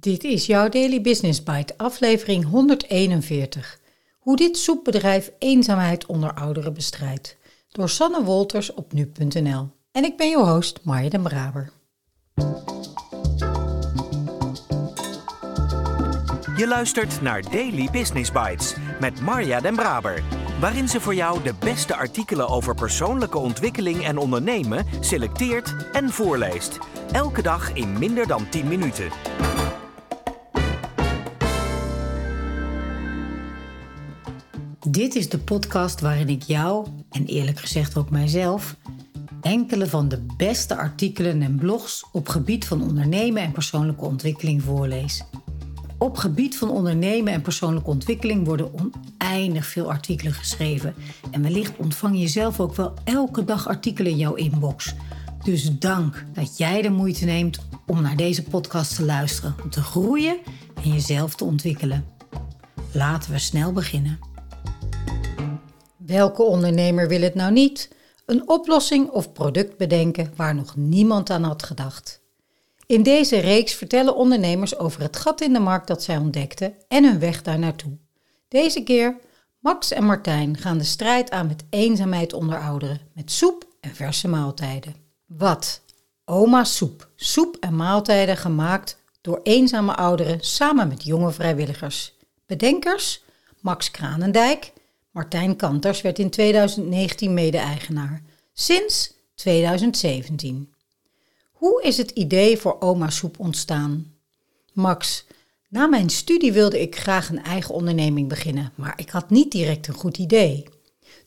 Dit is jouw Daily Business Bite, aflevering 141. Hoe dit soepbedrijf eenzaamheid onder ouderen bestrijdt. Door Sanne Wolters op nu.nl. En ik ben jouw host, Marja den Braber. Je luistert naar Daily Business Bites met Marja den Braber. Waarin ze voor jou de beste artikelen over persoonlijke ontwikkeling en ondernemen selecteert en voorleest. Elke dag in minder dan 10 minuten. Dit is de podcast waarin ik jou, en eerlijk gezegd ook mijzelf, enkele van de beste artikelen en blogs op gebied van ondernemen en persoonlijke ontwikkeling voorlees. Op gebied van ondernemen en persoonlijke ontwikkeling worden oneindig veel artikelen geschreven. En wellicht ontvang je zelf ook wel elke dag artikelen in jouw inbox. Dus dank dat jij de moeite neemt om naar deze podcast te luisteren, om te groeien en jezelf te ontwikkelen. Laten we snel beginnen. Welke ondernemer wil het nou niet? Een oplossing of product bedenken waar nog niemand aan had gedacht. In deze reeks vertellen ondernemers over het gat in de markt dat zij ontdekten en hun weg daar naartoe. Deze keer Max en Martijn gaan de strijd aan met eenzaamheid onder ouderen met soep en verse maaltijden. Wat? Oma soep. Soep en maaltijden gemaakt door eenzame ouderen samen met jonge vrijwilligers. Bedenkers? Max Kranendijk. Martijn Kanters werd in 2019 mede-eigenaar. Sinds 2017. Hoe is het idee voor Oma Soep ontstaan? Max, na mijn studie wilde ik graag een eigen onderneming beginnen, maar ik had niet direct een goed idee.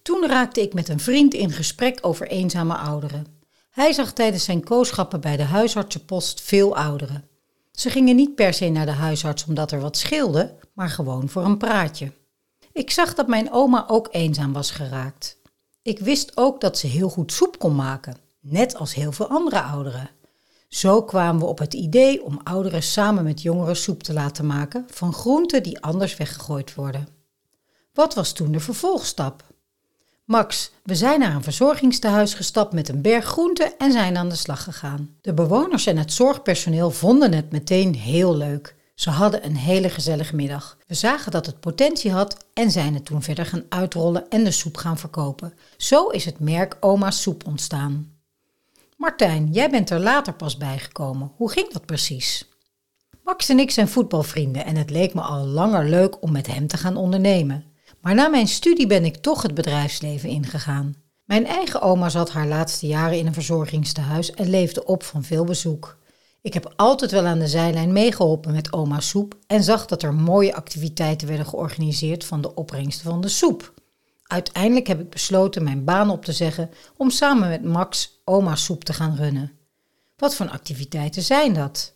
Toen raakte ik met een vriend in gesprek over eenzame ouderen. Hij zag tijdens zijn kooschappen bij de huisartsenpost veel ouderen. Ze gingen niet per se naar de huisarts omdat er wat scheelde, maar gewoon voor een praatje. Ik zag dat mijn oma ook eenzaam was geraakt. Ik wist ook dat ze heel goed soep kon maken, net als heel veel andere ouderen. Zo kwamen we op het idee om ouderen samen met jongeren soep te laten maken van groenten die anders weggegooid worden. Wat was toen de vervolgstap? Max, we zijn naar een verzorgingstehuis gestapt met een berg groenten en zijn aan de slag gegaan. De bewoners en het zorgpersoneel vonden het meteen heel leuk. Ze hadden een hele gezellige middag. We zagen dat het potentie had en zijn het toen verder gaan uitrollen en de soep gaan verkopen. Zo is het merk Oma's Soep ontstaan. Martijn, jij bent er later pas bijgekomen. Hoe ging dat precies? Max en ik zijn voetbalvrienden en het leek me al langer leuk om met hem te gaan ondernemen. Maar na mijn studie ben ik toch het bedrijfsleven ingegaan. Mijn eigen oma zat haar laatste jaren in een verzorgingstehuis en leefde op van veel bezoek. Ik heb altijd wel aan de zijlijn meegeholpen met oma's soep en zag dat er mooie activiteiten werden georganiseerd van de opbrengsten van de soep. Uiteindelijk heb ik besloten mijn baan op te zeggen om samen met Max oma's soep te gaan runnen. Wat voor activiteiten zijn dat?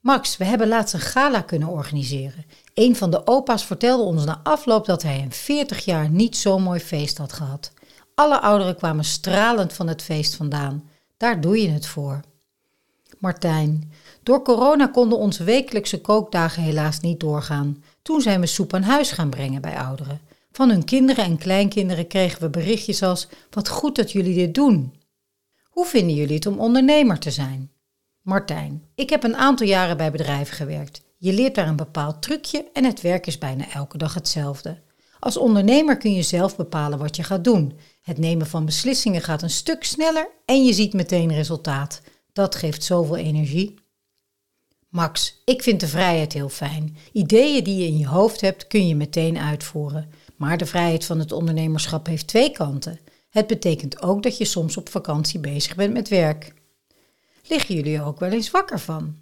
Max, we hebben laatst een gala kunnen organiseren. Een van de opa's vertelde ons na afloop dat hij in 40 jaar niet zo'n mooi feest had gehad. Alle ouderen kwamen stralend van het feest vandaan. Daar doe je het voor. Martijn, door corona konden onze wekelijkse kookdagen helaas niet doorgaan. Toen zijn we soep aan huis gaan brengen bij ouderen. Van hun kinderen en kleinkinderen kregen we berichtjes als: Wat goed dat jullie dit doen. Hoe vinden jullie het om ondernemer te zijn? Martijn, ik heb een aantal jaren bij bedrijven gewerkt. Je leert daar een bepaald trucje en het werk is bijna elke dag hetzelfde. Als ondernemer kun je zelf bepalen wat je gaat doen. Het nemen van beslissingen gaat een stuk sneller en je ziet meteen resultaat. Dat geeft zoveel energie. Max, ik vind de vrijheid heel fijn. Ideeën die je in je hoofd hebt kun je meteen uitvoeren. Maar de vrijheid van het ondernemerschap heeft twee kanten. Het betekent ook dat je soms op vakantie bezig bent met werk. Liggen jullie er ook wel eens wakker van?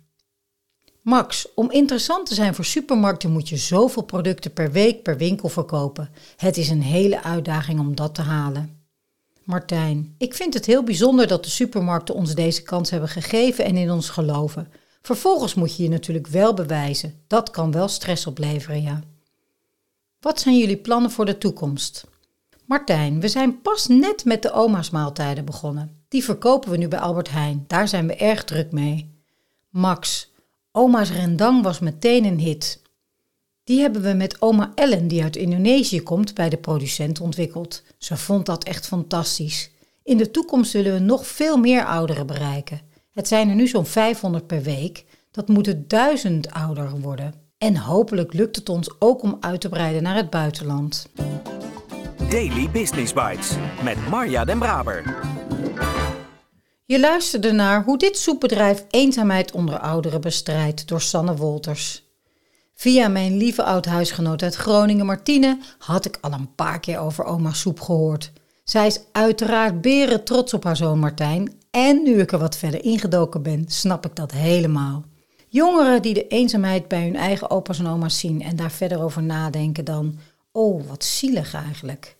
Max, om interessant te zijn voor supermarkten moet je zoveel producten per week per winkel verkopen. Het is een hele uitdaging om dat te halen. Martijn, ik vind het heel bijzonder dat de supermarkten ons deze kans hebben gegeven en in ons geloven. Vervolgens moet je je natuurlijk wel bewijzen. Dat kan wel stress opleveren, ja. Wat zijn jullie plannen voor de toekomst? Martijn, we zijn pas net met de oma's maaltijden begonnen. Die verkopen we nu bij Albert Heijn. Daar zijn we erg druk mee. Max, oma's rendang was meteen een hit. Die hebben we met oma Ellen, die uit Indonesië komt, bij de producent ontwikkeld. Ze vond dat echt fantastisch. In de toekomst willen we nog veel meer ouderen bereiken. Het zijn er nu zo'n 500 per week. Dat moeten duizend ouderen worden. En hopelijk lukt het ons ook om uit te breiden naar het buitenland. Daily Business Bites met Marja Den Braber. Je luisterde naar hoe dit soepbedrijf eenzaamheid onder ouderen bestrijdt door Sanne Wolters. Via mijn lieve oud-huisgenoot uit Groningen, Martine, had ik al een paar keer over oma Soep gehoord. Zij is uiteraard beren trots op haar zoon Martijn. En nu ik er wat verder ingedoken ben, snap ik dat helemaal. Jongeren die de eenzaamheid bij hun eigen opa's en oma's zien en daar verder over nadenken dan, oh wat zielig eigenlijk.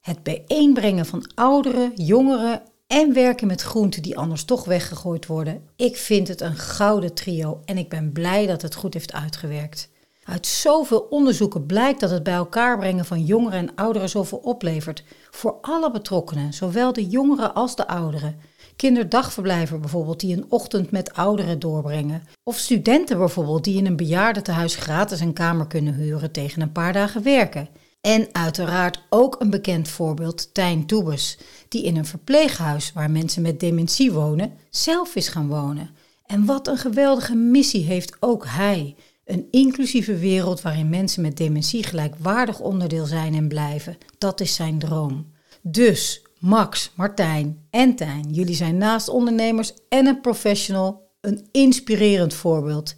Het bijeenbrengen van ouderen, jongeren en werken met groenten die anders toch weggegooid worden. Ik vind het een gouden trio en ik ben blij dat het goed heeft uitgewerkt. Uit zoveel onderzoeken blijkt dat het bij elkaar brengen van jongeren en ouderen zoveel oplevert. Voor alle betrokkenen, zowel de jongeren als de ouderen. Kinderdagverblijven bijvoorbeeld die een ochtend met ouderen doorbrengen. Of studenten bijvoorbeeld die in een bejaardentehuis gratis een kamer kunnen huren tegen een paar dagen werken. En uiteraard ook een bekend voorbeeld, Tijn Toebes, die in een verpleeghuis waar mensen met dementie wonen, zelf is gaan wonen. En wat een geweldige missie heeft ook hij. Een inclusieve wereld waarin mensen met dementie gelijkwaardig onderdeel zijn en blijven. Dat is zijn droom. Dus, Max, Martijn en Tijn, jullie zijn naast ondernemers en een professional een inspirerend voorbeeld.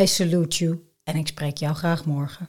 I salute you en ik spreek jou graag morgen.